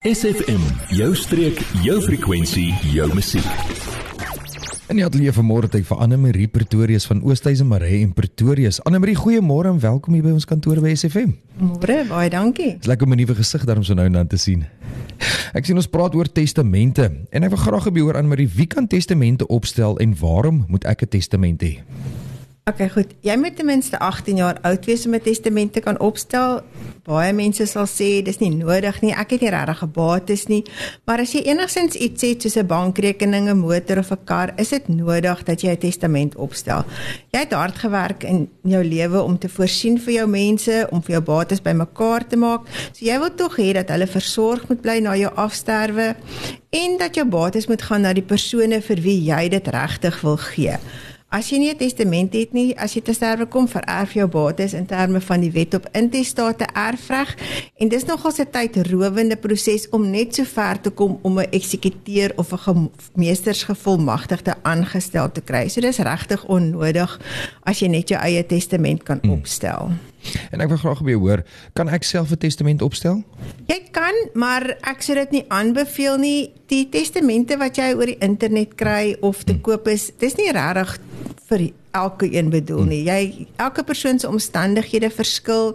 SFM, jou streek, jou frekwensie, jou musiek. In die ateljee vanmôre het ek vir Anne Marie Pretorius van Oosthuizen Maree en Pretorius. Anne Marie, goeiemôre en welkom hier by ons kantoor by SFM. Môre, baie dankie. Dis lekker om 'n nuwe gesig daarom so nou en dan te sien. Ek sien ons praat oor testamente en ek wil graag hê hoor Anne Marie, wie kan testamente opstel en waarom moet ek 'n testament hê? Okay, goed. Jy moet ten minste 18 jaar oud wees om 'n testament te kan opstel. Baie mense sal sê dis nie nodig nie. Ek het nie regtig 'n bates nie. Maar as jy enigsins iets het soos 'n bankrekening, 'n motor of 'n kar, is dit nodig dat jy 'n testament opstel. Jy het hard gewerk in jou lewe om te voorsien vir jou mense, om vir jou bates bymekaar te maak. So jy wil tog hê dat hulle versorg moet bly na jou afsterwe en dat jou bates moet gaan na die persone vir wie jy dit regtig wil gee. As jy nie 'n testament het nie, as jy te sterwe kom, vererf jou bates in terme van die wet op intestate erfreg en dis nogal 'n tydrowende proses om net so ver te kom om 'n eksekuteur of 'n meestersgevolmagtigde aangestel te kry. So dis regtig onnodig as jy net jou eie testament kan hmm. opstel. En ek wil graag by hoor, kan ek self 'n testament opstel? Jy kan, maar ek sou dit nie aanbeveel nie. Die testamente wat jy oor die internet kry of te hmm. koop is, dis nie regtig vir elke een bedoel nie. Jy elke persoon se omstandighede verskil.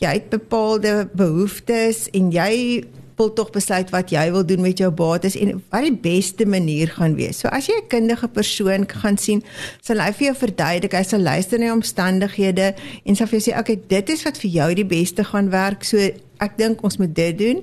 Jy het bepaalde behoeftes en jy wil tog besluit wat jy wil doen met jou bates en wat die beste manier gaan wees. So as jy 'n kundige persoon gaan sien, sal hy vir jou verduidelik, hy sal luister na jou omstandighede en sal vir jou sê, "Oké, okay, dit is wat vir jou die beste gaan werk." So ek dink ons moet dit doen.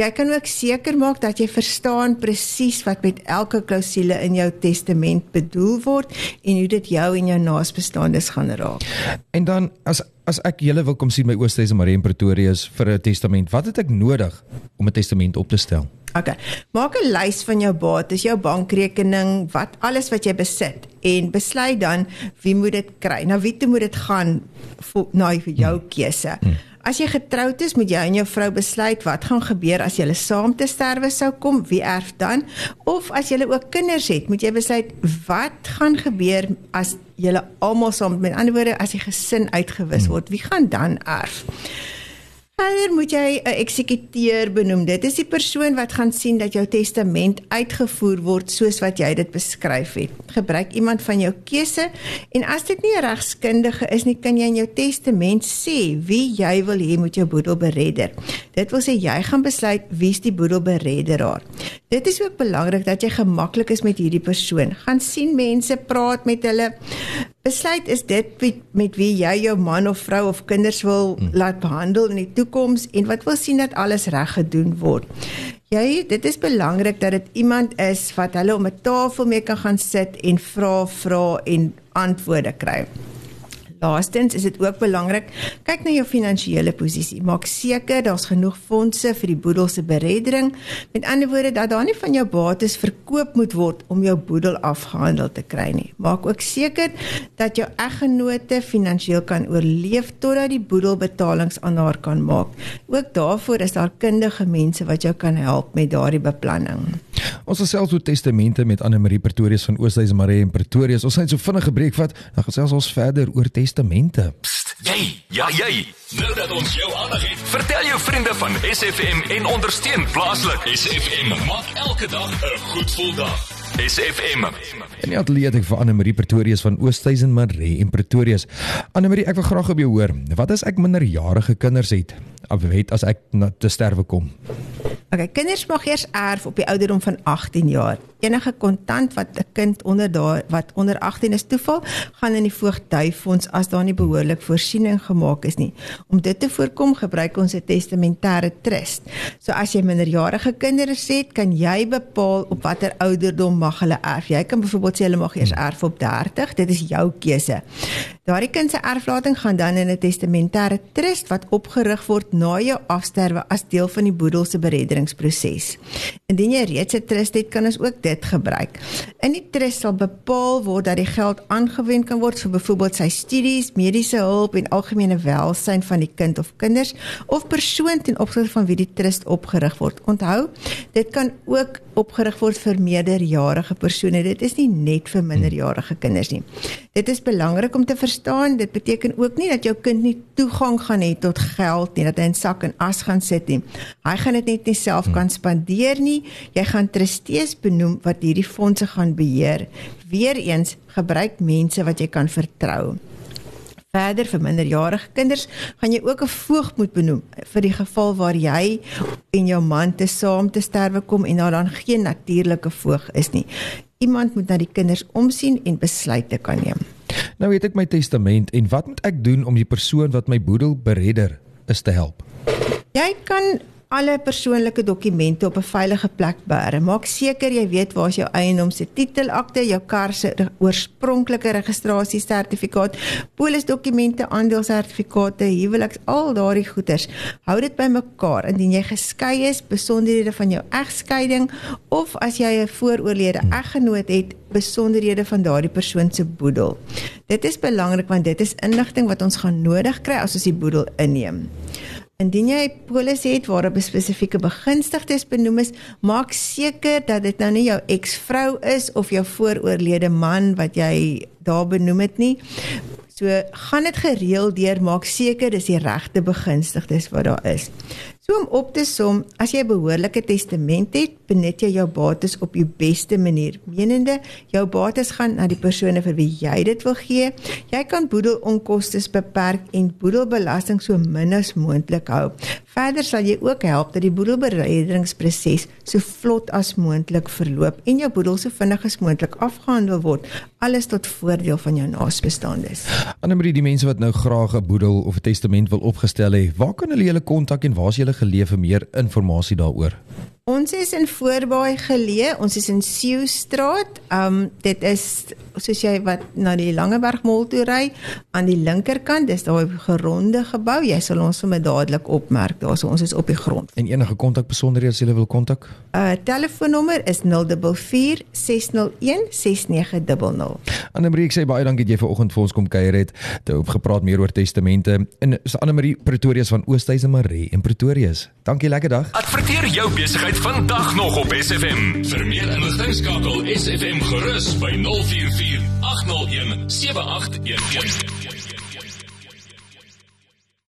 Jy kan ook seker maak dat jy verstaan presies wat met elke klousule in jou testament bedoel word en hoe dit jou en jou naasbestaandes gaan raak. En dan as as ek julle wil kom sien by Oosthuizen Marie en Pretoria vir 'n testament, wat het ek nodig om 'n testament op te stel? OK. Maak 'n lys van jou bates, jou bankrekening, wat alles wat jy besit en besluit dan wie moet dit kry. Nou wie toe moet dit gaan vir na jou hmm. keuse. Hmm. As jy getroud is, moet jy en jou vrou besluit wat gaan gebeur as julle saam te sterwe sou kom, wie erf dan? Of as julle ook kinders het, moet jy besluit wat gaan gebeur as julle almal saam met ander woorde as die gesin uitgewis word, wie gaan dan erf? Verder moet jy 'n eksekuteur benoem. Dit is die persoon wat gaan sien dat jou testament uitgevoer word soos wat jy dit beskryf het. Gebruik iemand van jou keuse en as dit nie 'n regskundige is nie, kan jy in jou testament sê wie jy wil hê moet jou boedel beredder. Dit wil sê jy gaan besluit wie's die boedelberedderaar. Dit is ook belangrik dat jy gemaklik is met hierdie persoon. Gaan sien mense, praat met hulle. Besluit is dit met wie jy jou man of vrou of kinders wil hmm. laat behandel in die toekoms en wat wil sien dat alles reg gedoen word. Jy, dit is belangrik dat dit iemand is wat hulle om 'n tafel mee kan gaan sit en vra vra en antwoorde kry. Laastens is dit ook belangrik kyk na jou finansiële posisie. Maak seker daar's genoeg fondse vir die boedel se bereddering. Met ander woorde dat daar nie van jou bates verkoop moet word om jou boedel afgehandel te kry nie. Maak ook seker dat jou eggenote finansiëel kan oorleef totdat die boedel betalings aan haar kan maak. Ook daarvoor is daar kundige mense wat jou kan help met daardie beplanning. Ons gesels oor testamente met Anne Marie Pretorius van Oosthuizen Maree en Pretorius. Ons het so vinnig gebreek vat, dan gesels ons verder oor testamente. Psst, jy, ja jy. Nou dat ons jou aandag het, vertel jou vriende van SFM en ondersteun plaaslik. SFM maak elke dag 'n goed gevoel dag. SFM. En ja, atleet ek vir Anne Marie Pretorius van Oosthuizen Maree en Pretorius. Anne Marie, ek wil graag op jou hoor. Wat as ek minderjarige kinders het? Of weet as ek na te sterwe kom? Okay, kinders mag eers erf op die ouderdom van 18 jaar. Enige kontant wat 'n kind onder daar wat onder 18 is toeval, gaan in die voogdyfonds as daar nie behoorlik voorsiening gemaak is nie. Om dit te voorkom, gebruik ons 'n testamentêre trust. So as jy minderjarige kinders het, kan jy bepaal op watter ouderdom mag hulle erf. Jy kan byvoorbeeld sê hulle mag eers erf op 30. Dit is jou keuse. Daardie kind se erflating gaan dan in 'n testamentêre trust wat opgerig word na jou afsterwe as deel van die boedel se beredderingsproses. Indien jy reeds 'n trust het, kan ons ook dit dit gebruik. In die trust sal bepaal word dat die geld aangewend kan word vir byvoorbeeld sy studies, mediese hulp en algemene welsyn van die kind of kinders of persoon ten opsigte van wie die trust opgerig word. Onthou, dit kan ook opgerig word vir meerderjarige persone. Dit is nie net vir minderjarige kinders nie. Dit is belangrik om te verstaan. Dit beteken ook nie dat jou kind nie toegang gaan hê tot geld nie, dat hy in sak en as gaan sit nie. Hy gaan dit net nie self kan spandeer nie. Jy gaan trustees benoem wat hierdie fondse gaan beheer. Weereens gebruik mense wat jy kan vertrou. Verder vir minderjarige kinders gaan jy ook 'n voog moet benoem vir die geval waar jy en jou man te saam te sterwe kom en daar dan geen natuurlike voog is nie. Iemand moet na die kinders omsien en besluite kan neem. Nou weet ek my testament en wat moet ek doen om die persoon wat my boedel beredder is te help? Jy kan alle persoonlike dokumente op 'n veilige plek beheer. Maak seker jy weet waar is jou eiendom se titelakte, jou kar se oorspronklike registrasiesertifikaat, polisdokumente, aandelesertifikate, huweliks, al daardie goeders. Hou dit bymekaar indien jy geskei is, besonderhede van jou egskeiding of as jy 'n vooroorlede eggenoot het, besonderhede van daardie persoon se boedel. Dit is belangrik want dit is inligting wat ons gaan nodig kry as ons die boedel inneem. Indien jy 'n polis het waar 'n spesifieke begunstigdes benoem is, maak seker dat dit nou nie jou eksvrou is of jou vooroorlede man wat jy daar benoem het nie. So gaan dit gereeld deur maak seker dis die regte begunstigdes wat daar is. So om op te som, as jy 'n behoorlike testament het, benut jy jou bates op die beste manier. Menende, jou bates gaan na die persone vir wie jy dit wil gee. Jy kan boedelonkoste beperk en boedelbelasting so min as moontlik hou. Verder sal jy ook help dat die boedelbereddingsproses so vlot as moontlik verloop en jou boedel so vinnig as moontlik afgehandel word, alles tot voordeel van jou naasbestaandes. Annelie, die mense wat nou graag 'n boedel of 'n testament wil opgestel hê, waar kan hulle julle kontak en waar is julle geleë vir meer inligting daaroor? Ons is in Voorbaai geleë. Ons is in Sieustraat. Um dit is soos jy wat na die Langeberg Mall toe ry aan die linkerkant, dis daai geronde gebou. Jy sal ons sommer dadelik opmerk. Daar so ons is op die grond. En enige kontak besonderhede as jy wil kontak? Uh telefoonnommer is 044 601 6900. Annelie, ek sê baie dankie dat jy vanoggend vir ons kom kuier het. Te hoop gepraat meer oor testamente. En is Annelie Pretorius van Oosthuizen Maree in Pretorius. Dankie, lekker dag. Adverteer jou besigheid vandag nog op SFM. Vir meer inligting skakel SFM gerus by 044 801 7811.